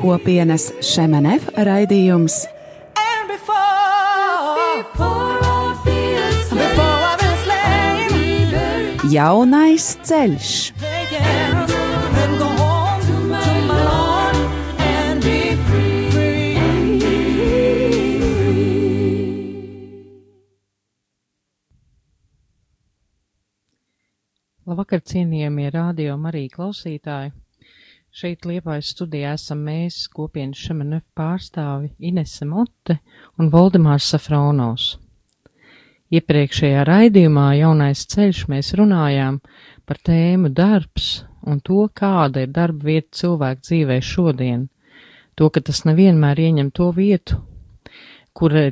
Kopienas Šemenev raidījums Jaunais ceļš. Labvakar, cienījamie radio Marija klausītāji! Šeit Liepājas studijā esam mēs, kopienas Šemenef pārstāvi Inese Motte un Voldemārs Safronos. Iepriekšējā raidījumā Jaunais ceļš mēs runājām par tēmu darbs un to, kāda ir darba vieta cilvēku dzīvē šodien. To, ka tas nevienmēr ieņem to vietu, kurai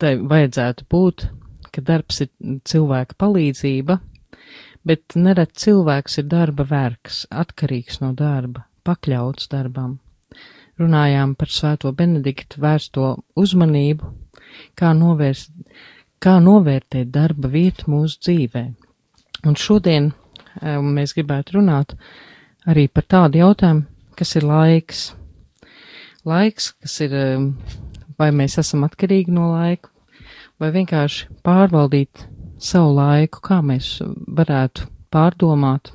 tai vajadzētu būt, ka darbs ir cilvēka palīdzība, bet nerad cilvēks ir darba vergs, atkarīgs no darba, pakļauts darbam. Runājām par svēto Benediktu vērsto uzmanību, kā, novērst, kā novērtēt darba vietu mūsu dzīvē. Un šodien um, mēs gribētu runāt arī par tādu jautājumu, kas ir laiks. Laiks, kas ir, um, vai mēs esam atkarīgi no laika, vai vienkārši pārvaldīt savu laiku, kā mēs varētu pārdomāt.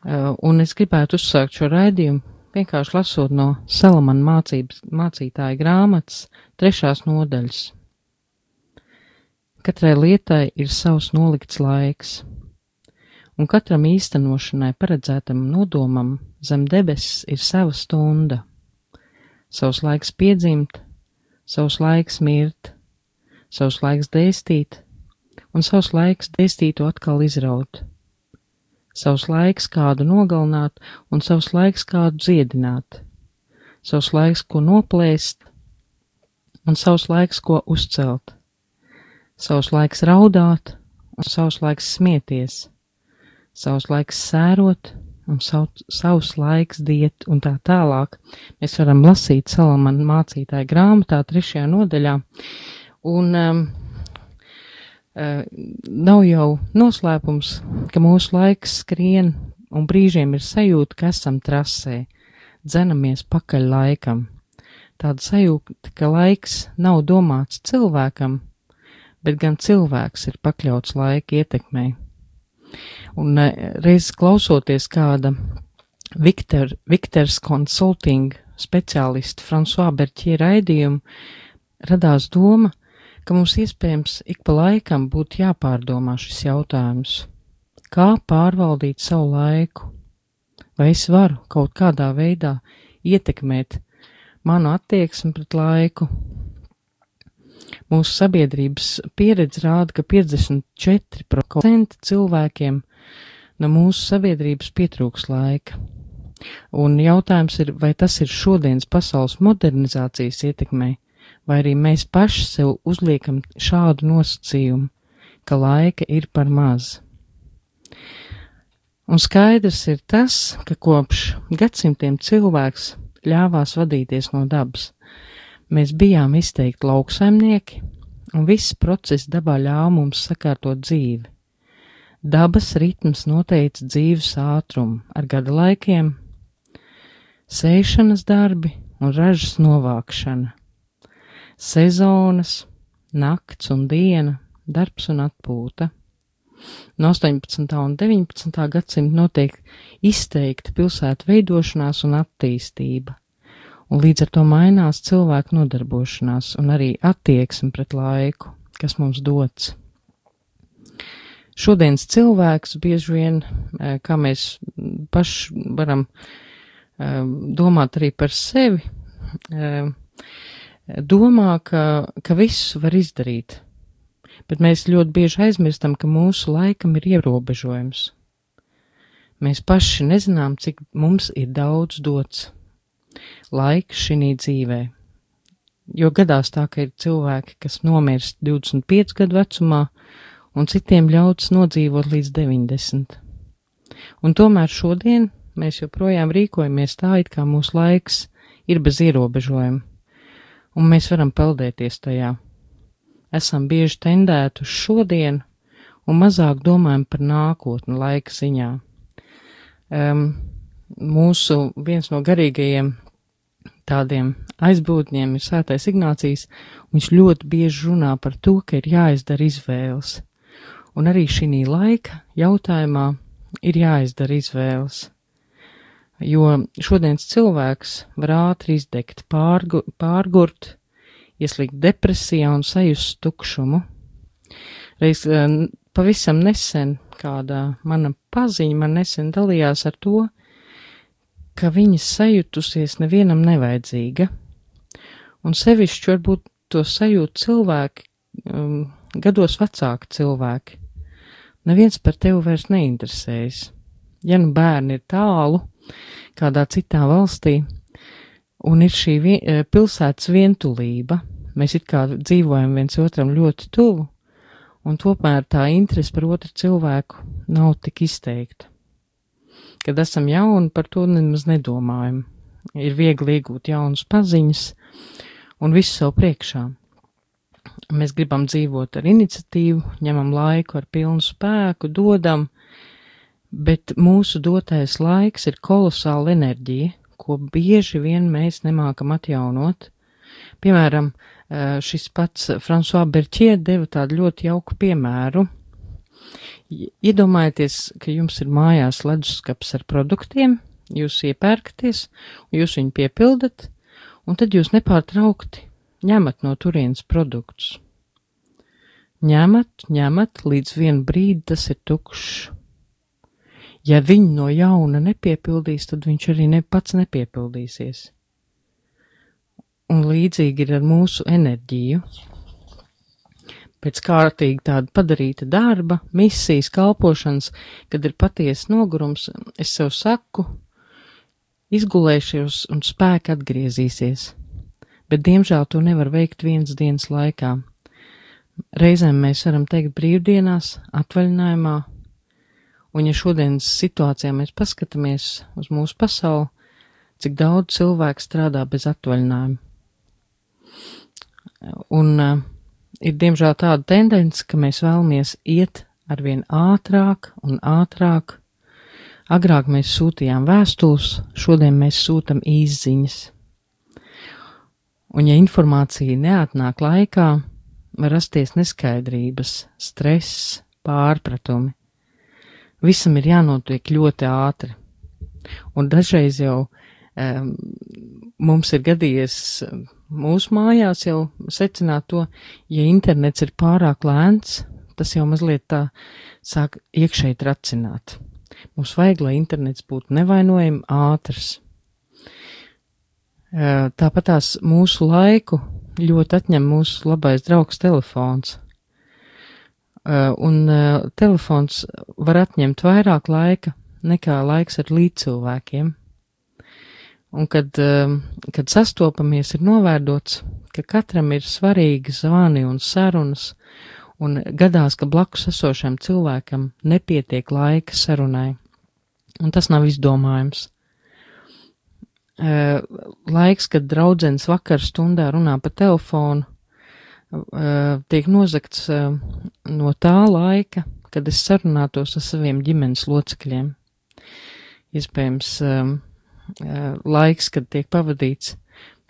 Uh, un es gribētu uzsākt šo raidījumu vienkārši lasot no Salamana mācības, mācītāja grāmatas trešās nodaļas. Katrai lietai ir savs nolikts laiks, un katram īstenošanai paredzētam nodomam zem debesis ir sava stunda, savs laiks piedzimt, savs laiks mirt, savs laiks dēstīt, un savs laiks dēstītu atkal izraut, savs laiks kādu nogalināt un savs laiks kādu dziedināt, savs laiks ko noplēst un savs laiks ko uzcelt, savs laiks raudāt un savs laiks smieties, savs laiks sērot un sav, savs laiks diet un tā tālāk. Mēs varam lasīt Salamana mācītāja grāmatā trešajā nodaļā. Un um, Uh, nav jau noslēpums, ka mūsu laiks skrien un brīžiem ir sajūta, ka esam trasē, dzenamies pakaļ laikam. Tāda sajūta, ka laiks nav domāts cilvēkam, bet gan cilvēks ir pakļauts laika ietekmei. Un uh, reiz klausoties kāda Viktor, Viktors Consulting speciālista François Berķie raidījumu, radās doma, ka mums iespējams ik pa laikam būtu jāpārdomā šis jautājums. Kā pārvaldīt savu laiku? Vai es varu kaut kādā veidā ietekmēt manu attieksmi pret laiku? Mūsu sabiedrības pieredze rāda, ka 54% cilvēkiem no mūsu sabiedrības pietrūks laika. Un jautājums ir, vai tas ir šodienas pasaules modernizācijas ietekmei, vai arī mēs paši sev uzliekam šādu nosacījumu, ka laika ir par maz. Un skaidrs ir tas, ka kopš gadsimtiem cilvēks ļāvās vadīties no dabas. Mēs bijām izteikti lauksaimnieki, un viss process dabā ļāva mums sakārtot dzīvi. Dabas ritms noteica dzīves ātrumu ar gada laikiem, sēšanas darbi un ražas novākšana sezonas, nakts un diena, darbs un atpūta. No 18. un 19. gadsimta notiek izteikta pilsētu veidošanās un attīstība, un līdz ar to mainās cilvēku nodarbošanās un arī attieksme pret laiku, kas mums dots. Šodienas cilvēks bieži vien, eh, kā mēs paši varam eh, domāt arī par sevi, eh, domā, ka, ka visu var izdarīt, bet mēs ļoti bieži aizmirstam, ka mūsu laikam ir ierobežojums. Mēs paši nezinām, cik mums ir daudz dots laiks šī dzīvē. Jo gadās tā, ka ir cilvēki, kas nomirst 25 gadu vecumā, un citiem ļauts nodzīvot līdz 90. Un tomēr šodien mēs joprojām rīkojamies tā, it kā mūsu laiks ir bez ierobežojuma, un mēs varam peldēties tajā. Esam bieži tendēti uz šodienu un mazāk domājam par nākotni laika ziņā. Um, mūsu viens no garīgajiem tādiem aizbūtņiem ir sētais Ignācijas, viņš ļoti bieži runā par to, ka ir jāizdara izvēles. Un arī šī laika jautājumā ir jāizdara izvēles. Jo šodienas cilvēks var ātri izdegt, pārgu, pārgurt, ieslīgt depresijā un sajust tukšumu. Reiz pavisam nesen kāda mana paziņa man nesen dalījās ar to, ka viņas sajutusies nevienam nevajadzīga, un sevišķi varbūt to sajūt cilvēki, um, gados vecāki cilvēki. Neviens par tevi vairs neinteresējas. Ja nu bērni ir tālu, kādā citā valstī, un ir šī vien, eh, pilsētas vientulība, mēs it kā dzīvojam viens otram ļoti tuvu, un tomēr tā interese par otru cilvēku nav tik izteikta kad esam jauni, par to nemaz nedomājam. Ir viegli iegūt jaunas paziņas un visu sev priekšā. Mēs gribam dzīvot ar iniciatīvu, ņemam laiku ar pilnu spēku, dodam, bet mūsu dotais laiks ir kolosāla enerģija, ko bieži vien mēs nemākam atjaunot. Piemēram, eh, šis pats François Berķie deva tādu ļoti jauku piemēru Iedomājieties, ka jums ir mājās leduskapis ar produktiem, jūs iepērkaties, jūs viņu piepildat, un tad jūs nepārtraukti ņemat no turienes produktus. Ņemat, ņemat, līdz vienu brīdi tas ir tukšs. Ja viņi no jauna nepiepildīs, tad viņš arī ne pats nepiepildīsies. Un līdzīgi ir ar mūsu enerģiju pēc kārtīgi tāda padarīta darba, misijas, kalpošanas, kad ir patiesa nogurums, es sev saku, izgulēšos un spēki atgriezīsies. Bet, diemžēl, to nevar veikt vienas dienas laikā. Reizēm mēs varam teikt brīvdienās, atvaļinājumā, un ja šodienas situācijā mēs paskatāmies uz mūsu pasauli, cik daudz cilvēku strādā bez atvaļinājuma. Un uh, ir diemžēl tāda tendence, ka mēs vēlamies iet arvien ātrāk un ātrāk. Agrāk mēs sūtījām vēstules, šodien mēs sūtam īsziņas. Un ja informācija neatnāk laikā, var rasties neskaidrības, stress, pārpratumi. Visam ir jānotiek ļoti ātri. Un dažreiz jau um, mums ir gadījies mūsu mājās jau secināt to, ja internets ir pārāk lēns, tas jau mazliet tā sāk iekšēji tracināt. Mums vajag, lai internets būtu nevainojami ātrs. Tāpat tās mūsu laiku ļoti atņem mūsu labais draugs telefons. Un telefons var atņemt vairāk laika nekā laiks ar līdzcilvēkiem. Un kad, um, kad sastopamies, ir novērdots, ka katram ir svarīgi zvani un sarunas, un gadās, ka blakus esošam cilvēkam nepietiek laika sarunai. Un tas nav izdomājums. Uh, laiks, kad draudzenes vakar stundā runā pa telefonu, uh, tiek nozakts no tā laika, kad es sarunātos ar saviem ģimenes locekļiem. Iespējams, laiks, kad tiek pavadīts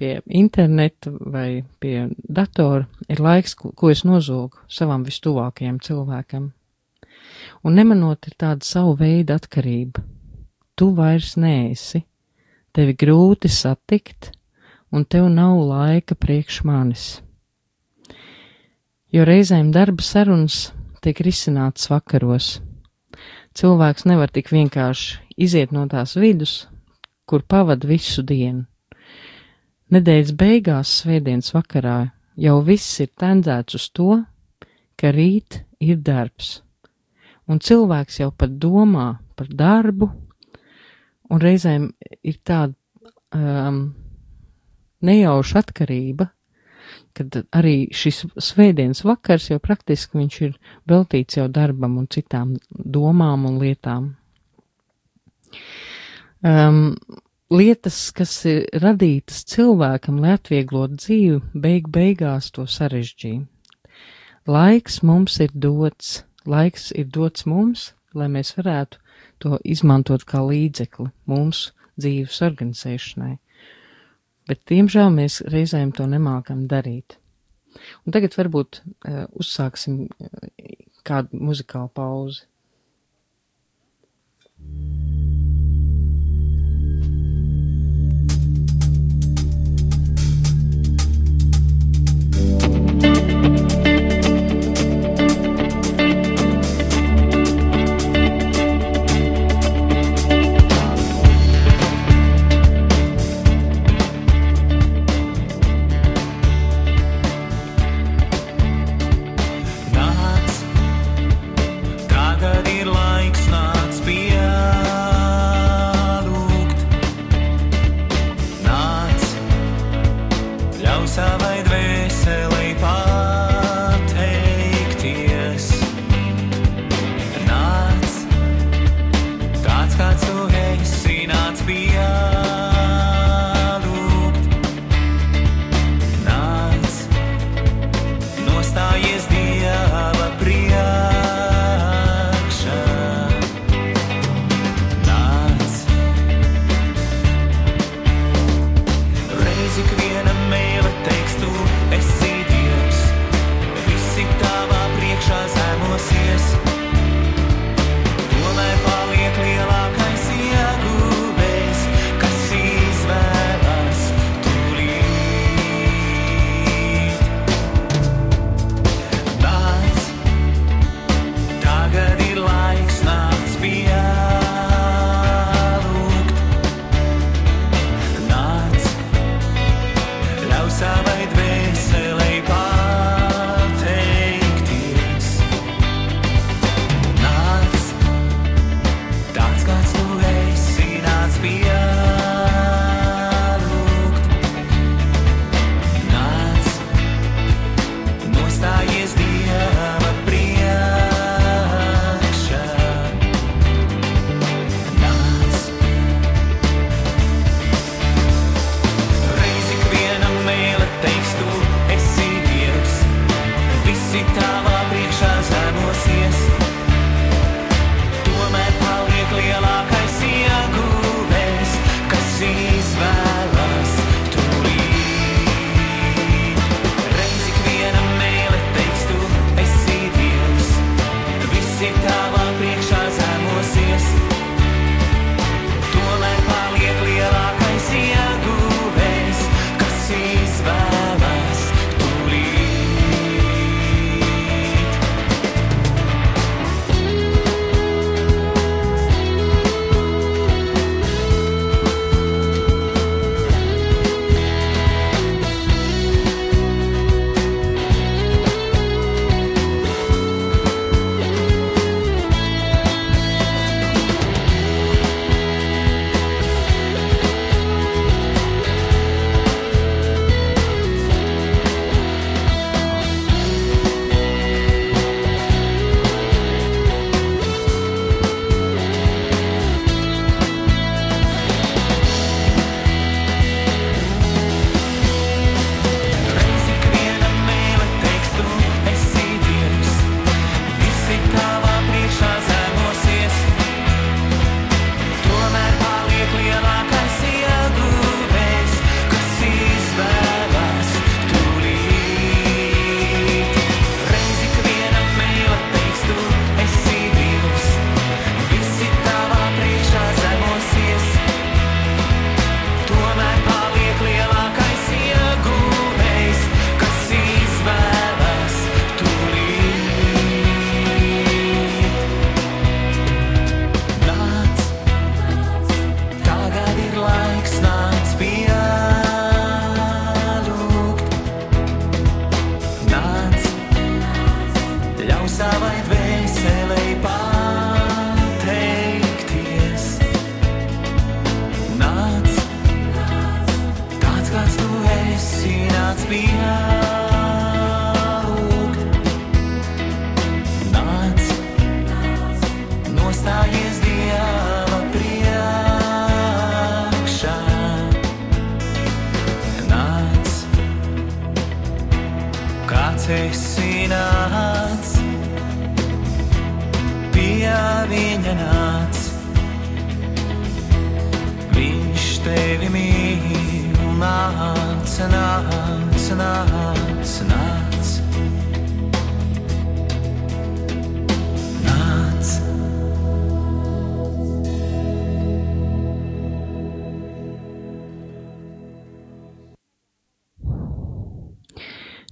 pie interneta vai pie datora, ir laiks, ko es nozogu savam vistuvākajam cilvēkam. Un nemanot ir tāda savu veidu atkarība. Tu vairs neesi, tevi grūti satikt, un tev nav laika priekš manis. Jo reizēm darba sarunas tiek risinātas vakaros. Cilvēks nevar tik vienkārši iziet no tās vidus, kur pavada visu dienu. Nedēļas beigās, svētdienas vakarā, jau viss ir tendēts uz to, ka rīt ir darbs, un cilvēks jau pat domā par darbu, un reizēm ir tāda um, nejauša atkarība, kad arī šis svētdienas vakars jau praktiski viņš ir veltīts jau darbam un citām domām un lietām. Um, lietas, kas ir radītas cilvēkam, lai atvieglotu dzīvi, beig beigās to sarežģīja. Laiks mums ir dots, laiks ir dots mums, lai mēs varētu to izmantot kā līdzekli mūsu dzīves organizēšanai. Bet, diemžēl, mēs reizēm to nemākam darīt. Un tagad varbūt uh, uzsāksim uh, kādu muzikālu pauzi.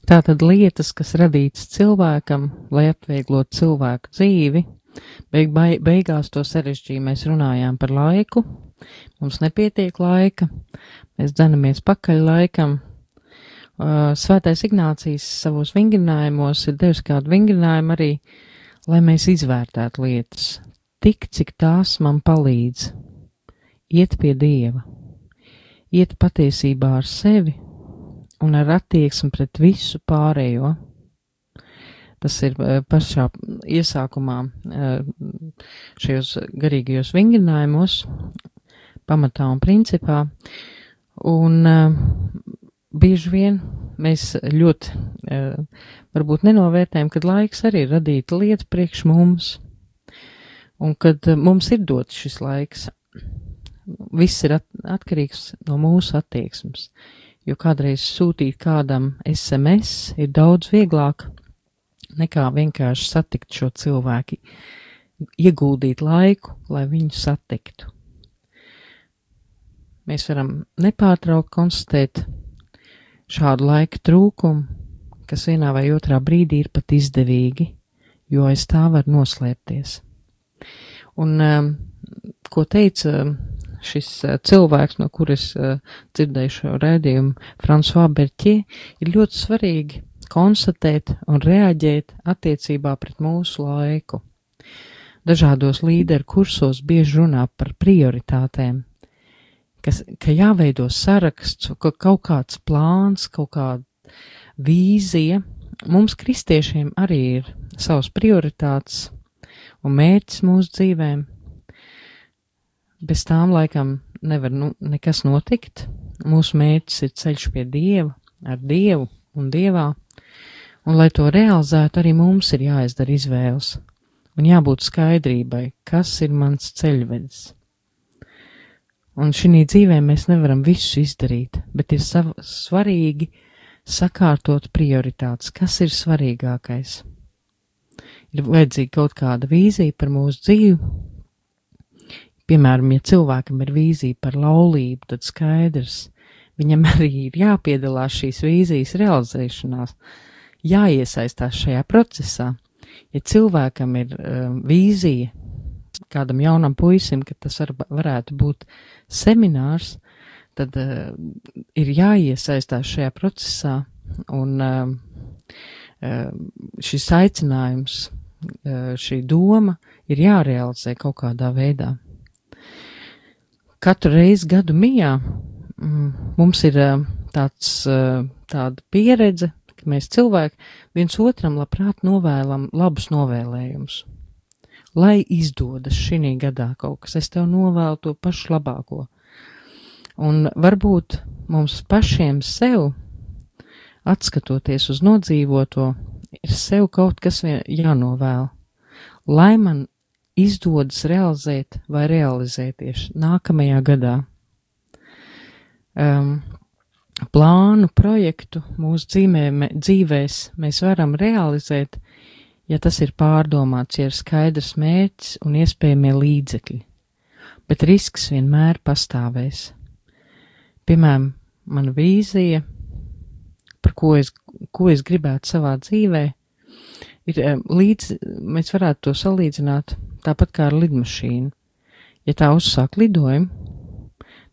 Tātad lietas, kas radītas cilvēkam, lai atvieglotu cilvēku dzīvi, beig, beigās to sarežģīja. Mēs runājām par laiku, mums nepietiek laika, mēs dzenamies pakaļ laikam. Uh, Svētais Ignācijas savos vingrinājumos ir devis kādu vingrinājumu arī, lai mēs izvērtētu lietas, tik cik tās man palīdz. Iet pie Dieva, iet patiesībā ar sevi un ar attieksmi pret visu pārējo. Tas ir eh, pašā iesākumā eh, šajos garīgajos vingrinājumos, pamatā un principā. Un eh, bieži vien mēs ļoti varbūt nenovērtējam, kad laiks arī ir radīta lieta priekš mums. Un kad mums ir dots šis laiks, viss ir at atkarīgs no mūsu attieksmes jo kādreiz sūtīt kādam SMS ir daudz vieglāk nekā vienkārši satikt šo cilvēku, ieguldīt laiku, lai viņu satiktu. Mēs varam nepārtraukt konstatēt šādu laika trūkumu, kas vienā vai otrā brīdī ir pat izdevīgi, jo aiz tā var noslēpties. Un, um, ko teica um, šis uh, cilvēks, no kuras uh, dzirdēju šo rēdījumu, François Berķie, ir ļoti svarīgi konstatēt un reaģēt attiecībā pret mūsu laiku. Dažādos līderu kursos bieži runā par prioritātēm, kas, ka jāveido saraksts, ka kaut kāds plāns, kaut kāda vīzija. Mums, kristiešiem, arī ir savas prioritātes un mērķis mūsu dzīvēm. Bez tām laikam nevar nu, nekas notikt. Mūsu mērķis ir ceļš pie Dieva, ar Dievu un Dievā. Un, lai to realizētu, arī mums ir jāizdara izvēles un jābūt skaidrībai, kas ir mans ceļvedis. Un šī dzīvē mēs nevaram visu izdarīt, bet ir svarīgi sakārtot prioritātes, kas ir svarīgākais. Ir vajadzīga kaut kāda vīzija par mūsu dzīvi. Piemēram, ja cilvēkam ir vīzija par laulību, tad skaidrs, viņam arī ir jāpiedalās šīs vīzijas realizēšanās, jāiesaistās šajā procesā. Ja cilvēkam ir um, vīzija kādam jaunam puisim, ka tas var, varētu būt seminārs, tad uh, ir jāiesaistās šajā procesā un uh, uh, šis aicinājums, uh, šī doma ir jārealizē kaut kādā veidā. Katru reizi gadu mijā mm, mums ir uh, tāds, uh, tāda pieredze, ka mēs cilvēki viens otram labprāt novēlam labus novēlējumus. Lai izdodas šī gadā kaut kas, es tev novēlu to pašu labāko. Un varbūt mums pašiem sev, atskatoties uz nodzīvoto, ir sev kaut kas jānovēl, lai man izdodas realizēt vai realizēties nākamajā gadā. Um, plānu, projektu mūsu dzīvē, dzīvēs mēs varam realizēt, ja tas ir pārdomāts, ja ir skaidrs mērķis un iespējamie līdzekļi, bet risks vienmēr pastāvēs. Piemēram, mana vīzija, par ko es, ko es gribētu savā dzīvē, ir līdz, mēs varētu to salīdzināt tāpat kā ar lidmašīnu. Ja tā uzsāk lidojumu,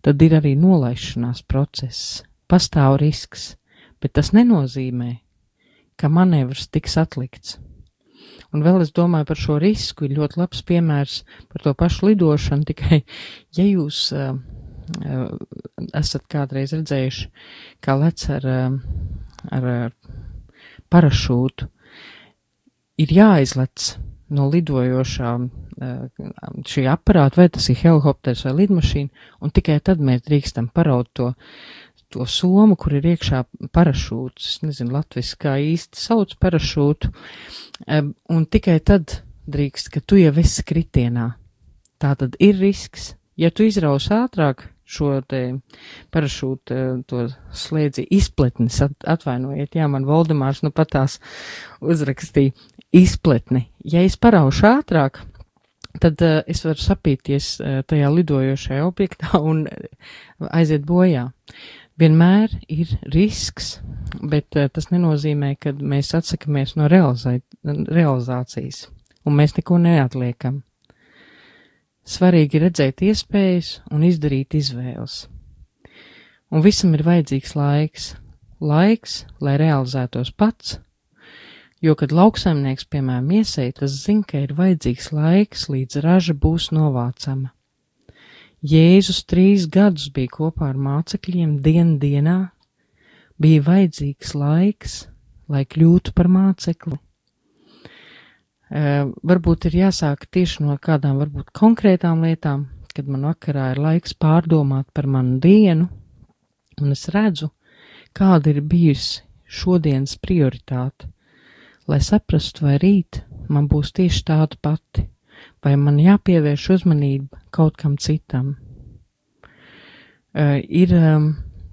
tad ir arī nolaišanās process, pastāv risks, bet tas nenozīmē, ka manevrs tiks atlikts. Un vēl es domāju par šo risku, ir ļoti labs piemērs par to pašu lidošanu, tikai ja jūs uh, uh, esat kādreiz redzējuši, kā lec ar, uh, ar, ar parašūtu, ir jāizlec no lidojošām šī aparāta, vai tas ir helikopters vai lidmašīna, un tikai tad mēs drīkstam paraut to, to somu, kur ir iekšā parašūts. Es nezinu, latviski kā īsti sauc parašūtu, un tikai tad drīkst, ka tu jau esi kritienā. Tā tad ir risks. Ja tu izraus ātrāk, šo te parašūtu to slēdzi izpletnis, at, atvainojiet, jā, man Voldemārs nu patās uzrakstīja izpletni. Ja es paraušu ātrāk, tad uh, es varu sapīties uh, tajā lidojošajā objektā un aiziet bojā. Vienmēr ir risks, bet uh, tas nenozīmē, ka mēs atsakamies no realizā realizācijas un mēs neko neatliekam. Svarīgi ir redzēt iespējas un izdarīt izvēles. Un visam ir vajadzīgs laiks, laiks, lai realizētos pats, jo, kad lauksaimnieks, piemēram, iesēja, tas zina, ka ir vajadzīgs laiks, līdz raža būs novācama. Jēzus trīs gadus bija kopā ar mācekļiem dien dienā, bija vajadzīgs laiks, lai kļūtu par mācekli. Uh, varbūt ir jāsāk tieši no kādām varbūt konkrētām lietām, kad man vakarā ir laiks pārdomāt par manu dienu, un es redzu, kāda ir bijusi šodienas prioritāte, lai saprastu, vai rīt man būs tieši tāda pati, vai man jāpievērš uzmanība kaut kam citam. Uh, ir um,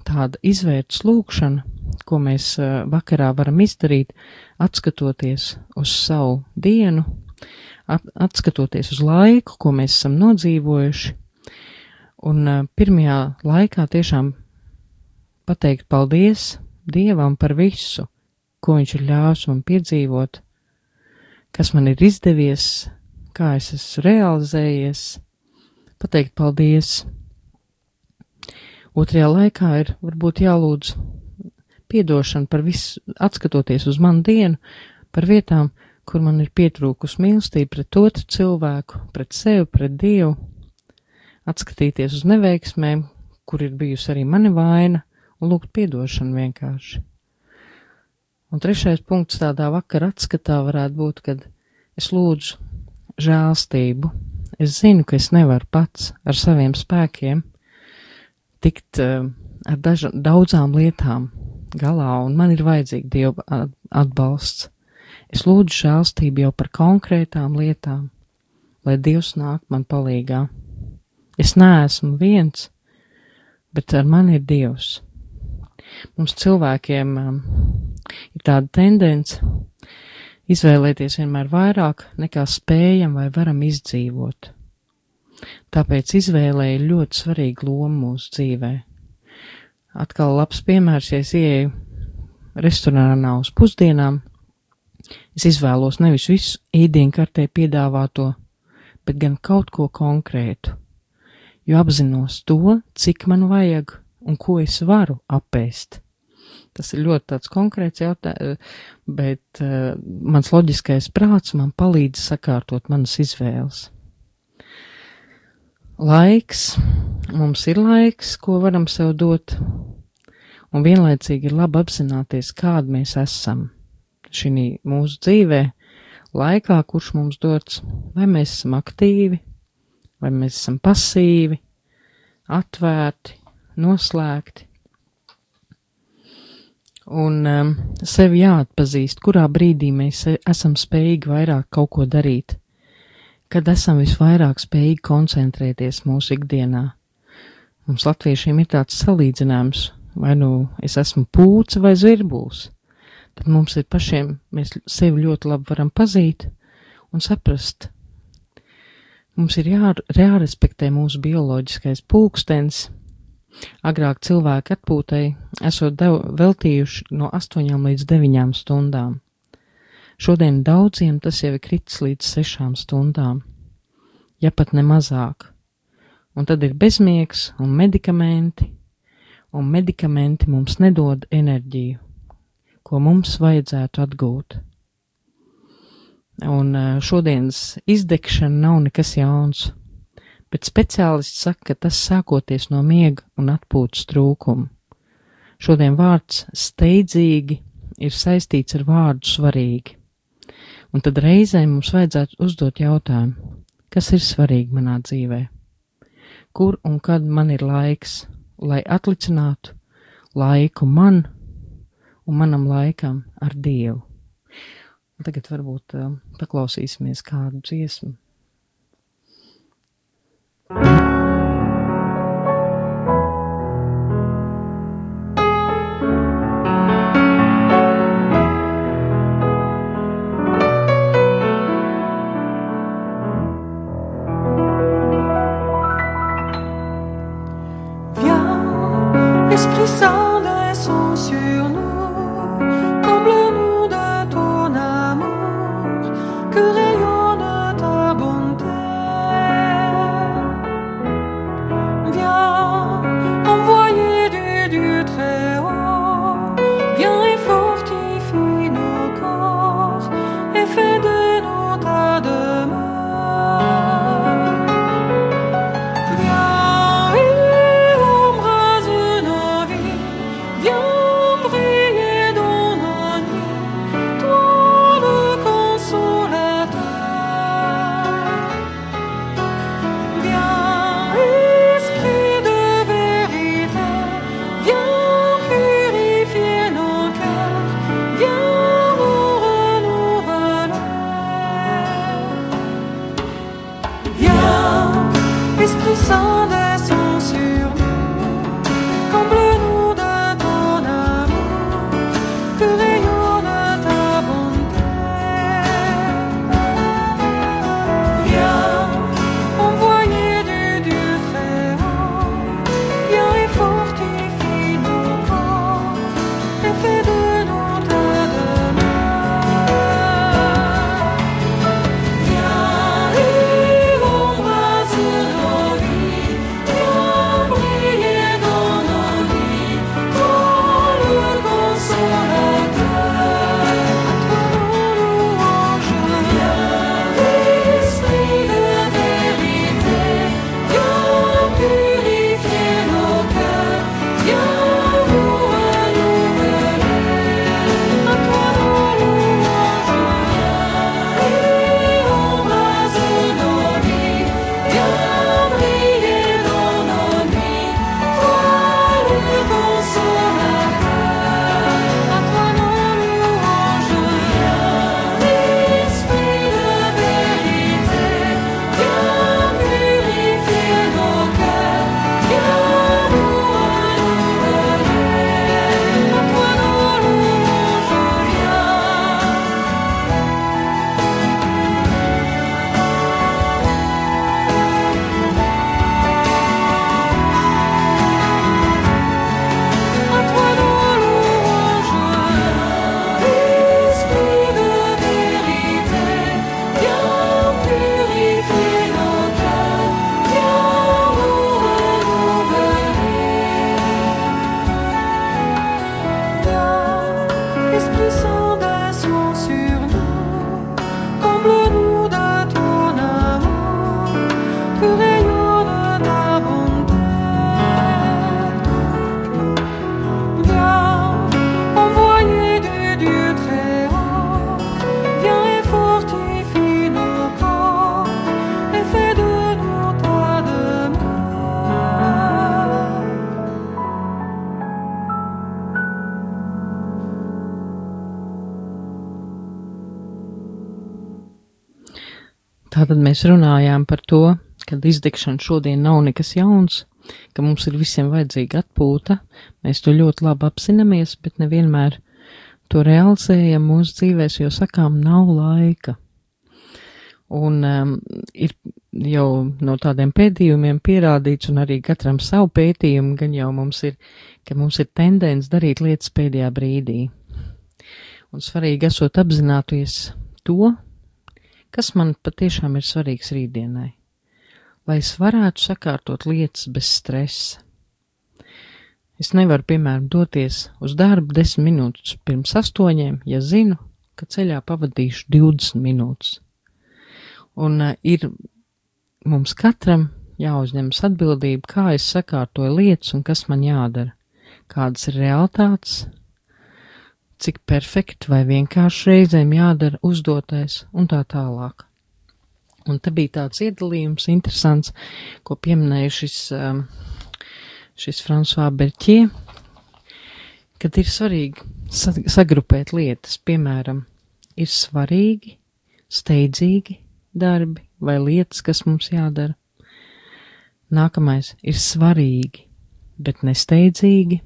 tāda izvērts lūkšana, ko mēs uh, vakarā varam izdarīt, atskatoties uz savu dienu, at, atskatoties uz laiku, ko mēs esam nodzīvojuši, un uh, pirmajā laikā tiešām pateikt paldies Dievam par visu, ko Viņš ir ļāvis man piedzīvot, kas man ir izdevies, kā es esmu realizējies, pateikt paldies. Otrajā laikā ir varbūt jālūdz piedošanu par visu, atskatoties uz manu dienu, par vietām, kur man ir pietrūkus mīlestība pret otru cilvēku, pret sevi, pret Dievu, atskatīties uz neveiksmēm, kur ir bijusi arī mani vaina, un lūgt piedošanu vienkārši. Un trešais punkts tādā vakara atskatā varētu būt, kad es lūdzu žēlstību. Es zinu, ka es nevaru pats ar saviem spēkiem tikt uh, ar daža, daudzām lietām, galā, un man ir vajadzīga Dieva atbalsts. Es lūdzu žēlstību jau par konkrētām lietām, lai Dievs nāk man palīgā. Es neesmu viens, bet ar mani ir Dievs. Mums cilvēkiem um, ir tāda tendence izvēlēties vienmēr vairāk nekā spējam vai varam izdzīvot. Tāpēc izvēlē ir ļoti svarīga loma mūsu dzīvē atkal labs piemērs, ja es ieeju restorānā uz pusdienām, es izvēlos nevis visu ēdienkartē piedāvāto, bet gan kaut ko konkrētu, jo apzinos to, cik man vajag un ko es varu apēst. Tas ir ļoti tāds konkrēts jautājums, bet uh, mans loģiskais prāts man palīdz sakārtot manas izvēles. Laiks, mums ir laiks, ko varam sev dot, un vienlaicīgi ir labi apzināties, kāda mēs esam šī mūsu dzīvē, laikā, kurš mums dots, vai mēs esam aktīvi, vai mēs esam pasīvi, atvērti, noslēgti. Un um, sevi jāatpazīst, kurā brīdī mēs esam spējīgi vairāk kaut ko darīt, kad esam visvairāk spējīgi koncentrēties mūsu ikdienā. Mums latviešiem ir tāds salīdzinājums, vai nu es esmu pūce vai zirbuls, tad mums ir pašiem, mēs sevi ļoti labi varam pazīt un saprast. Mums ir jā, jārespektē mūsu bioloģiskais pulkstens. Agrāk cilvēki atpūtai esot dev, veltījuši no 8 līdz 9 stundām. Šodien daudziem tas jau ir kritis līdz sešām stundām, ja pat ne mazāk. Un tad ir bezmiegs un medikamenti, un medikamenti mums nedod enerģiju, ko mums vajadzētu atgūt. Un šodienas izdegšana nav nekas jauns, bet speciālists saka, ka tas sākoties no miega un atpūtas trūkuma. Šodien vārds steidzīgi ir saistīts ar vārdu svarīgi. Un tad reizē mums vajadzētu uzdot jautājumu, kas ir svarīgi manā dzīvē? Kur un kad man ir laiks, lai atlicinātu laiku man un manam laikam ar Dievu? Un tagad varbūt uh, paklausīsimies kādu dziesmu. Thank you mēs runājām par to, ka izdegšana šodien nav nekas jauns, ka mums ir visiem vajadzīga atpūta. Mēs to ļoti labi apzināmies, bet nevienmēr to realizējam mūsu dzīvēs, jo sakām, nav laika. Un um, ir jau no tādiem pētījumiem pierādīts, un arī katram savu pētījumu, gan jau mums ir, ka mums ir tendence darīt lietas pēdējā brīdī. Un svarīgi esot apzināties to, kas man patiešām ir svarīgs rītdienai, lai es varētu sakārtot lietas bez stresa. Es nevaru, piemēram, doties uz darbu desmit minūtes pirms astoņiem, ja zinu, ka ceļā pavadīšu 20 minūtes. Un uh, ir mums katram jāuzņemas atbildība, kā es sakārtoju lietas un kas man jādara, kādas ir realitātes, cik perfekti vai vienkārši reizēm jādara uzdotais un tā tālāk. Un te bija tāds iedalījums interesants, ko pieminēja šis, um, šis François Berķie, kad ir svarīgi sa sagrupēt lietas, piemēram, ir svarīgi, steidzīgi darbi vai lietas, kas mums jādara. Nākamais ir svarīgi, bet nesteidzīgi.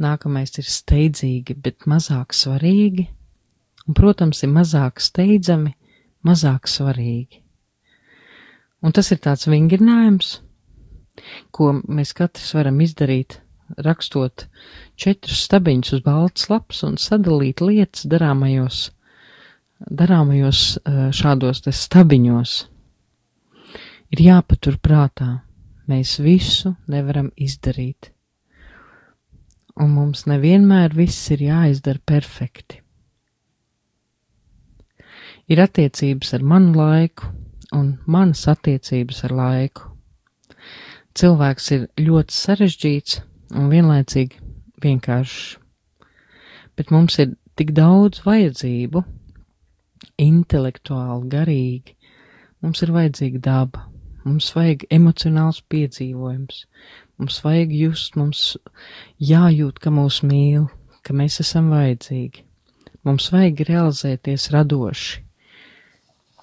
Nākamais ir steidzīgi, bet mazāk svarīgi. Un, protams, ir mazāk steidzami, mazāk svarīgi. Un tas ir tāds vingrinājums, ko mēs katrs varam izdarīt, rakstot četrus stabiņus uz balts laps un sadalīt lietas darāmajos, darāmajos eh, šādos te stabiņos. Ir jāpatur prātā, mēs visu nevaram izdarīt un mums nevienmēr viss ir jāizdara perfekti. Ir attiecības ar manu laiku un manas attiecības ar laiku. Cilvēks ir ļoti sarežģīts un vienlaicīgi vienkāršs, bet mums ir tik daudz vajadzību, intelektuāli, garīgi, mums ir vajadzīga daba, mums vajag emocionāls piedzīvojums, mums vajag just, mums jājūt, ka mūs mīl, ka mēs esam vajadzīgi. Mums vajag realizēties radoši.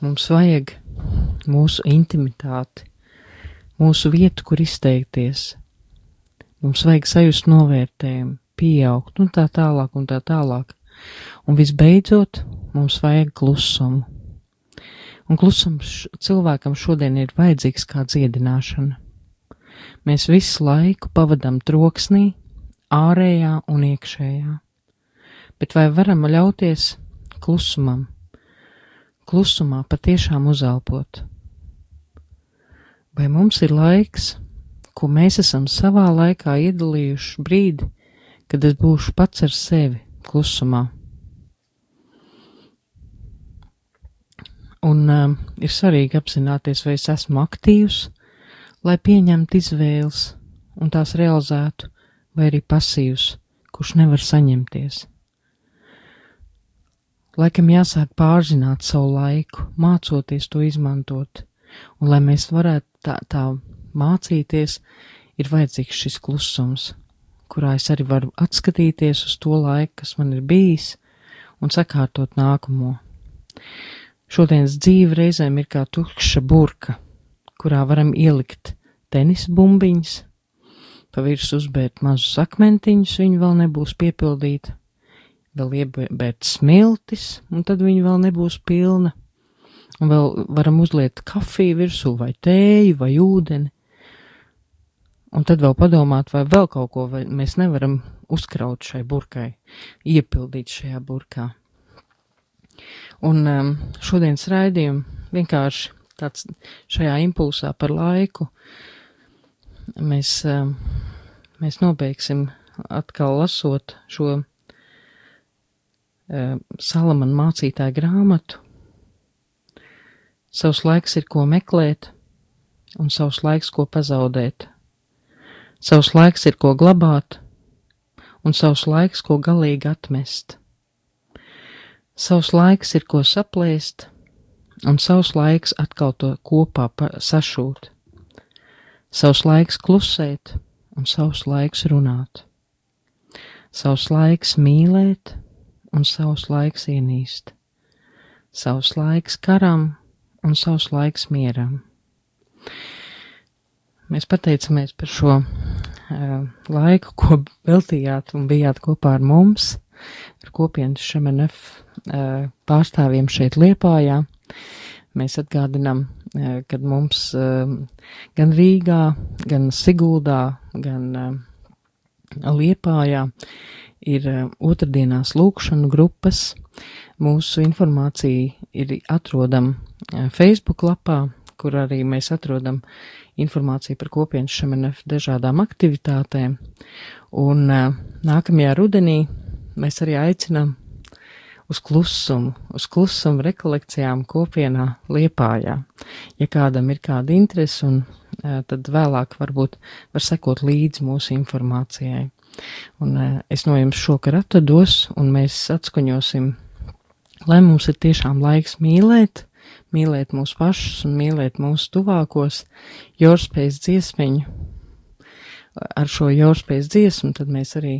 Mums vajag mūsu intimitāti, mūsu vietu, kur izteikties. Mums vajag sajust novērtējumu, pieaugt un tā tālāk un tā tālāk. Un visbeidzot, mums vajag klusumu. Un klusums cilvēkam šodien ir vajadzīgs kā dziedināšana. Mēs visu laiku pavadam troksnī, ārējā un iekšējā. Bet vai varam ļauties klusumam? Klusumā patiešām uzelpot. Vai mums ir laiks, ko mēs esam savā laikā iedalījuši brīdi, kad es būšu pats ar sevi klusumā? Un um, ir svarīgi apzināties, vai es esmu aktīvs, lai pieņemtu izvēles un tās realizētu, vai arī pasīvs, kurš nevar saņemties. Laikam jāsāk pārzināt savu laiku, mācoties to izmantot, un lai mēs varētu tā, tā mācīties, ir vajadzīgs šis klusums, kurā es arī varu atskatīties uz to laiku, kas man ir bijis, un sakārtot nākamo. Šodienas dzīve reizēm ir kā tukša burka, kurā varam ielikt tenisa bumbiņas, pa virsmu uzbērt mazus akmentiņus, viņi vēl nebūs piepildīti, vēl iebērt smiltis, un tad viņi vēl nebūs pilna, un vēl varam uzliet kafiju virsū, vai tēju, vai ūdeni, un tad vēl padomāt, vai vēl kaut ko, mēs nevaram uzkraut šai burkai, iepildīt šajā burkā. Un um, šodienas raidījumu vienkārši tāds šajā impulsā par laiku mēs, um, mēs nobeigsim atkal lasot šo um, Salamana mācītāju grāmatu. Savs laiks ir ko meklēt, un savs laiks ko pazaudēt. Savs laiks ir ko glabāt, un savs laiks ko galīgi atmest. Savs laiks ir ko saplēst, un savs laiks atkal to kopā sašūt. Savs laiks klusēt, un savs laiks runāt. Savs laiks mīlēt, un savs laiks ienīst. Savs laiks karam, un savs laiks mieram. Mēs pateicamies par šo uh, laiku, ko veltījāt un bijāt kopā ar mums, ar kopienas šemenef pārstāvjiem šeit Liepājā. Mēs atgādinām, kad mums gan Rīgā, gan Siguldā, gan Liepājā ir otrdienās lūkšanu grupas. Mūsu informācija ir atrodama Facebook lapā, kur arī mēs atrodam informāciju par kopienas šemenef dažādām aktivitātēm. Un nākamajā rudenī mēs arī aicinām uz klusumu, uz klusumu rekolekcijām kopienā Liepājā. Ja kādam ir kāda interese, un tad vēlāk varbūt var sekot līdzi mūsu informācijai. Un es no jums šokar atvados, un mēs atskaņosim, lai mums ir tiešām laiks mīlēt, mīlēt mūsu pašus un mīlēt mūsu tuvākos, jorspējas dziesmiņu. Ar šo jorspējas dziesmu tad mēs arī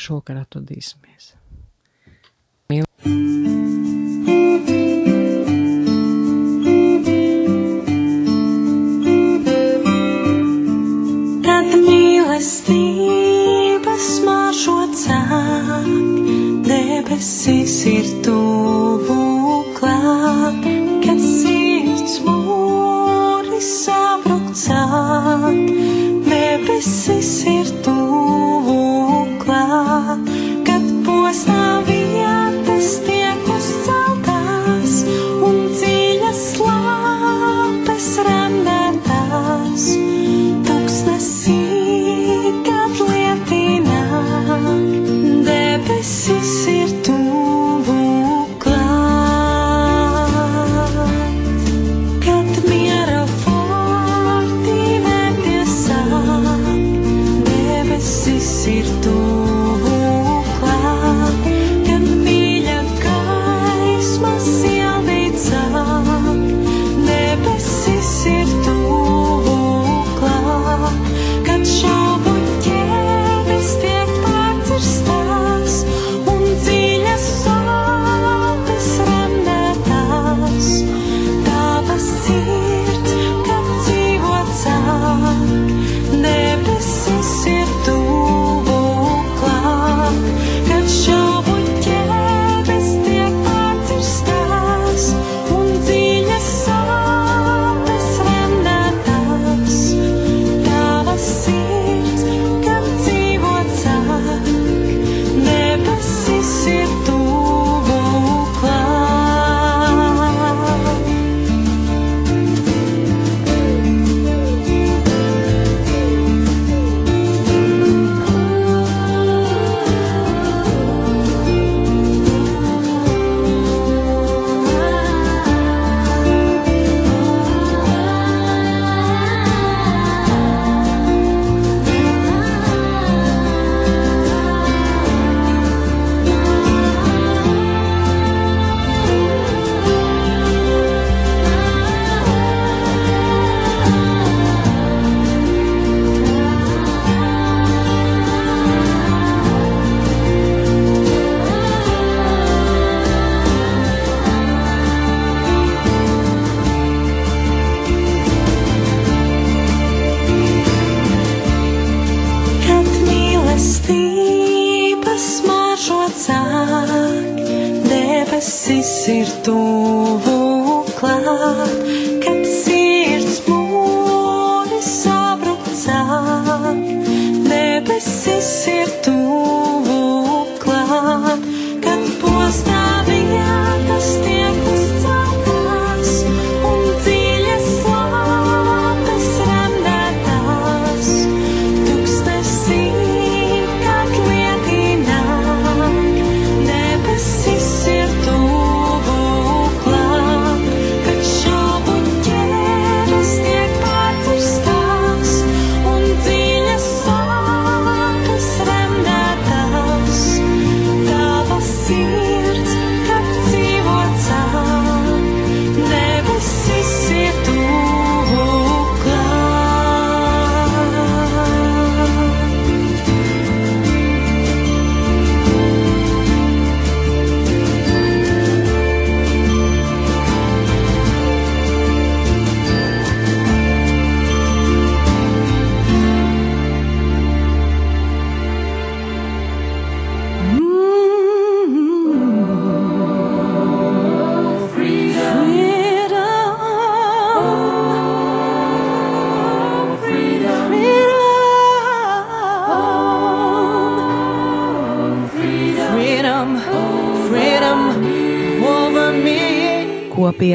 šokar atvadīsimies.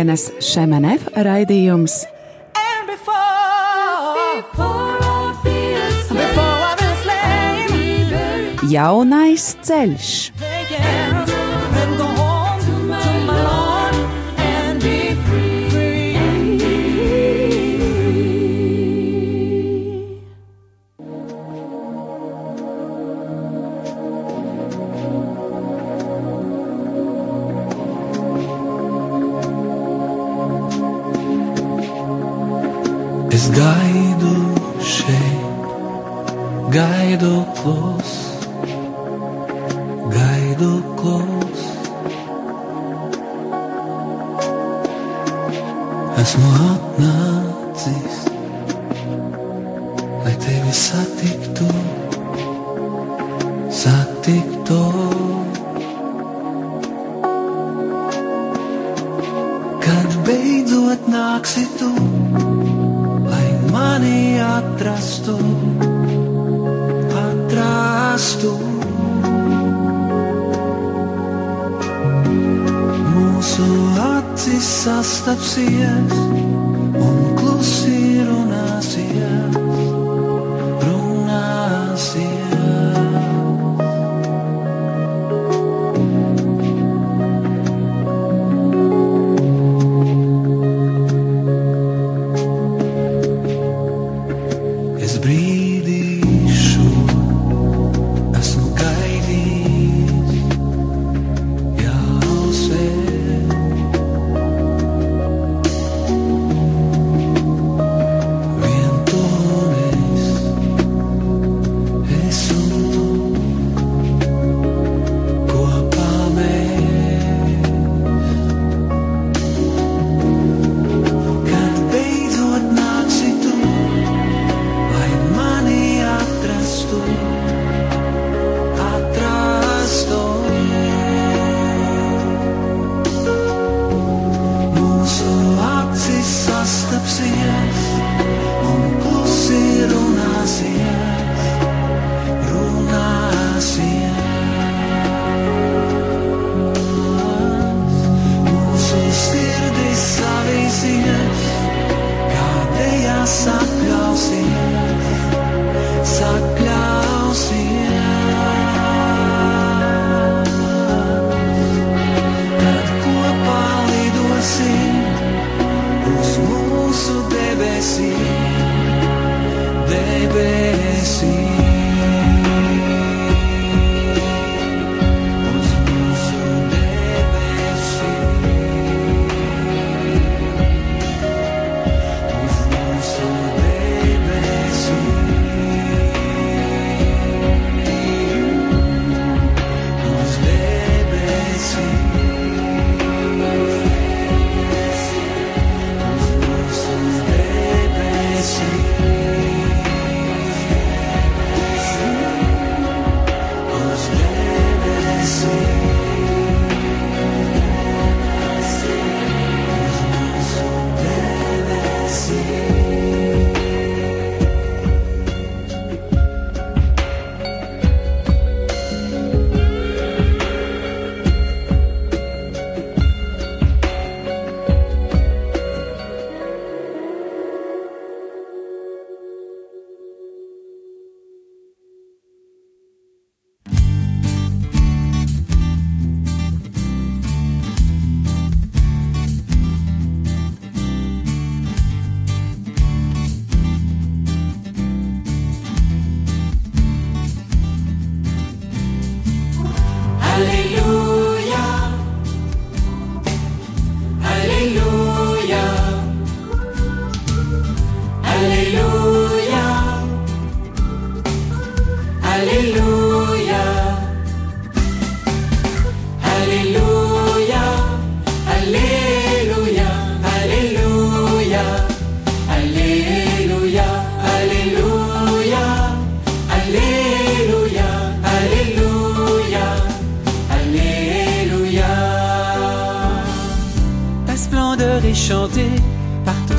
šodienas Šemenef raidījums. Jaunais ceļš. atrás tu mūsu acis sastapsies un klūč.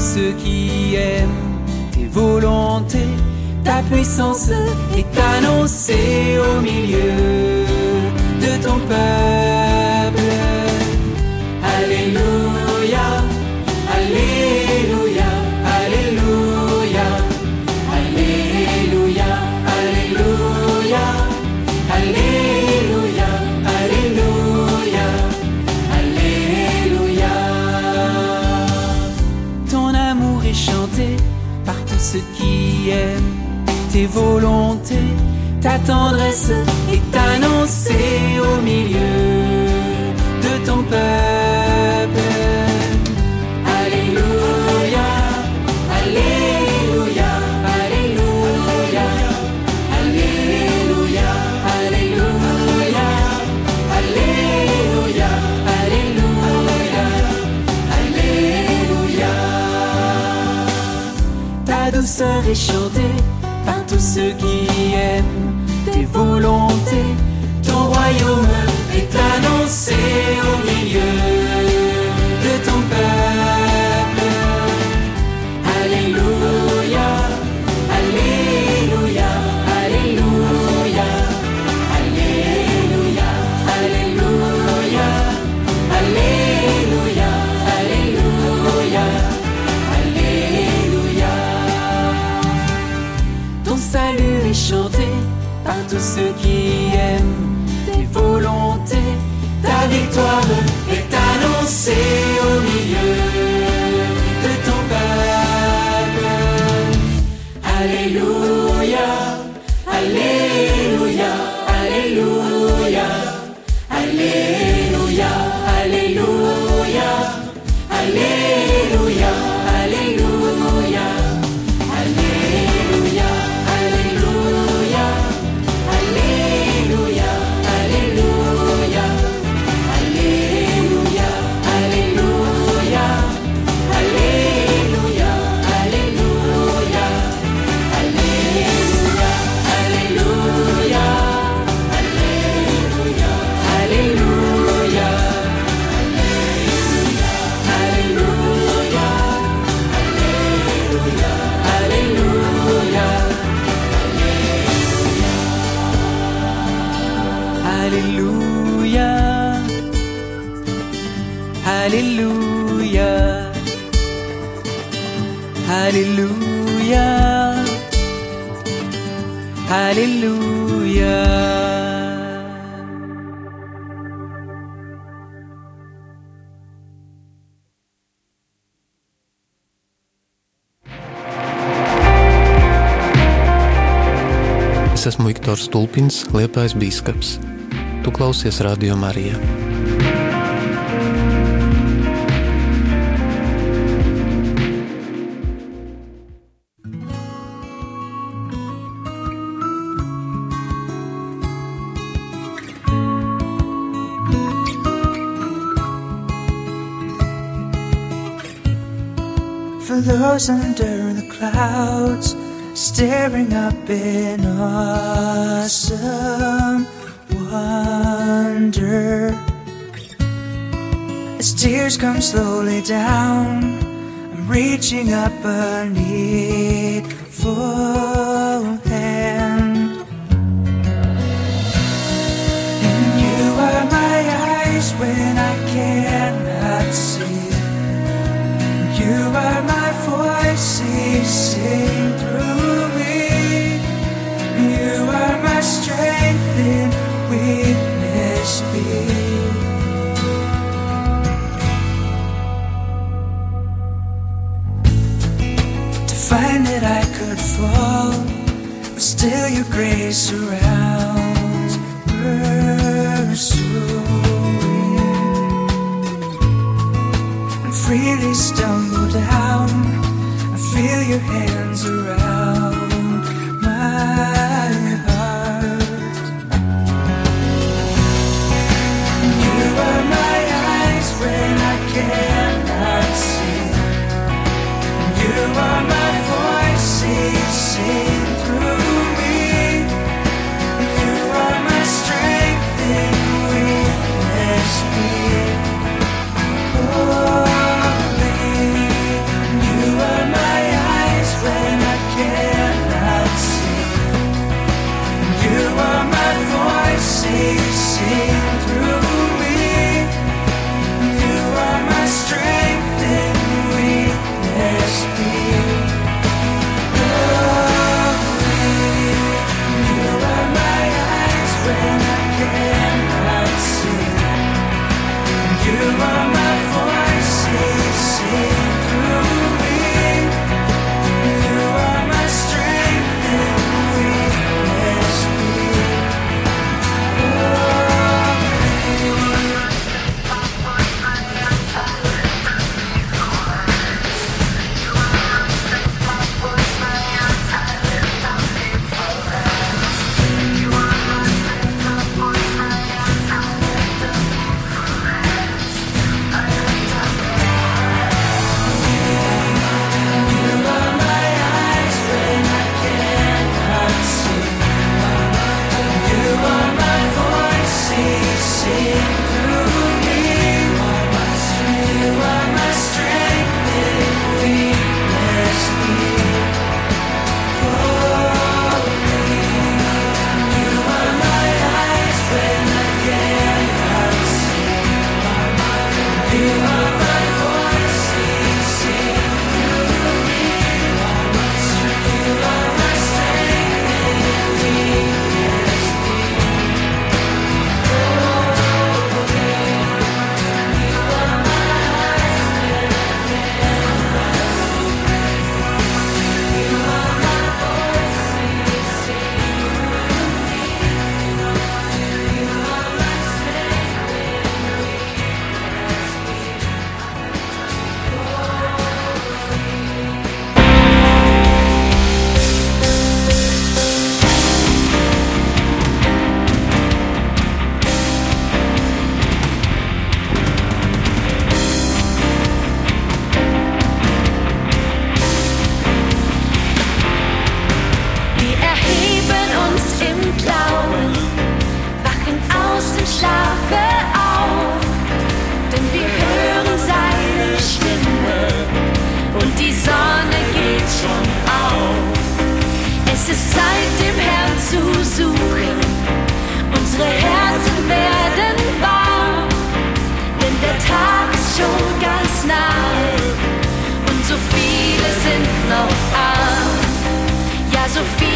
Ceux qui aiment tes volontés. Ta puissance est annoncée au milieu de ton peuple. Alléluia, tes. Ta tendresse est annoncée au milieu de ton peuple. Alléluia, Alléluia, Alléluia, Alléluia, Alléluia, Alléluia, Alléluia, Alléluia. Ta douceur est chantée ceux qui aiment tes volontés. Ton royaume est annoncé au Victoire est Viktors Stulpins, Liepais Bīskaps. Tu klausies Radio Marijā. For those under the clouds, staring up in awesome wonder. As tears come slowly down, I'm reaching up a needful hand. Surrounds, and freely stumble down. I feel your hands around zu suchen. Unsere Herzen werden warm, denn der Tag ist schon ganz nahe und so viele sind noch arm. Ja, so viele.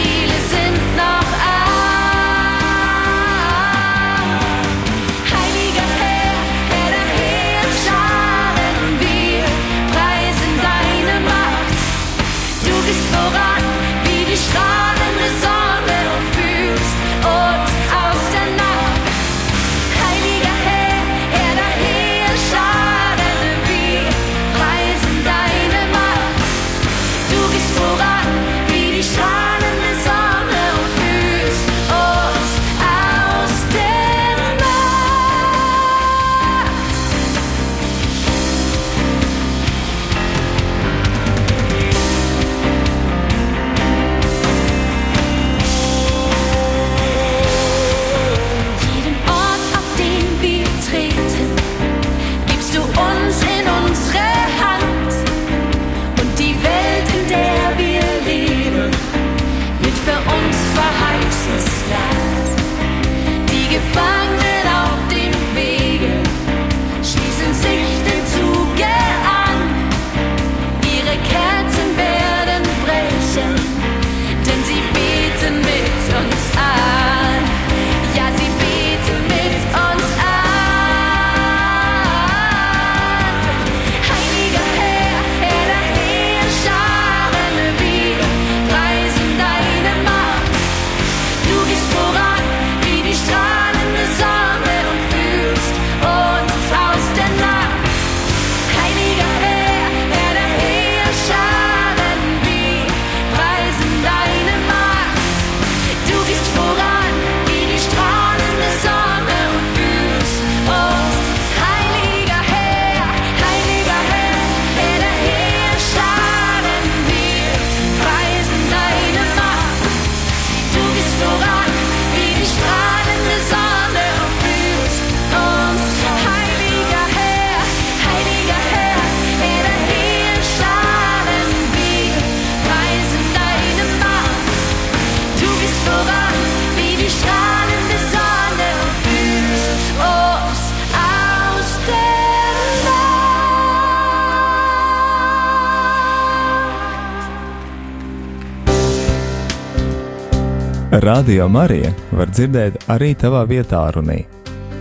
Radio Marija var dzirdēt arī tavā vietā, runī.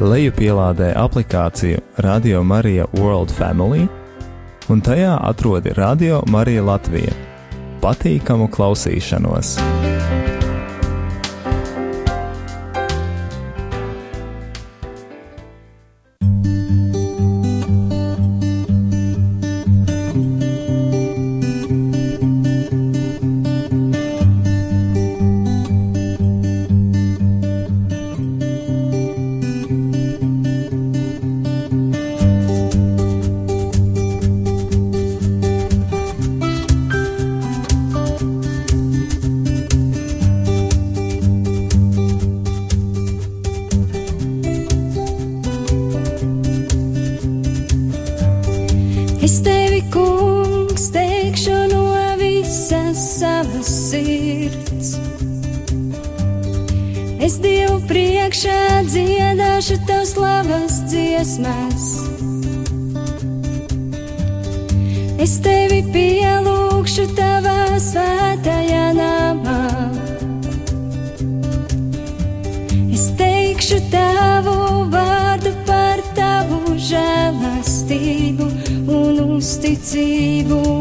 Lejupielādē aplikāciju Radio Marija World Family, un tajā atrodi Radio Marija Latvija. Patīkamu klausīšanos! dziedāšu tev slavas dziesmas. Es tevi pielūgšu tavā svētajā namā. Es teikšu tavu vārdu par tavu žēlastību un uzticību.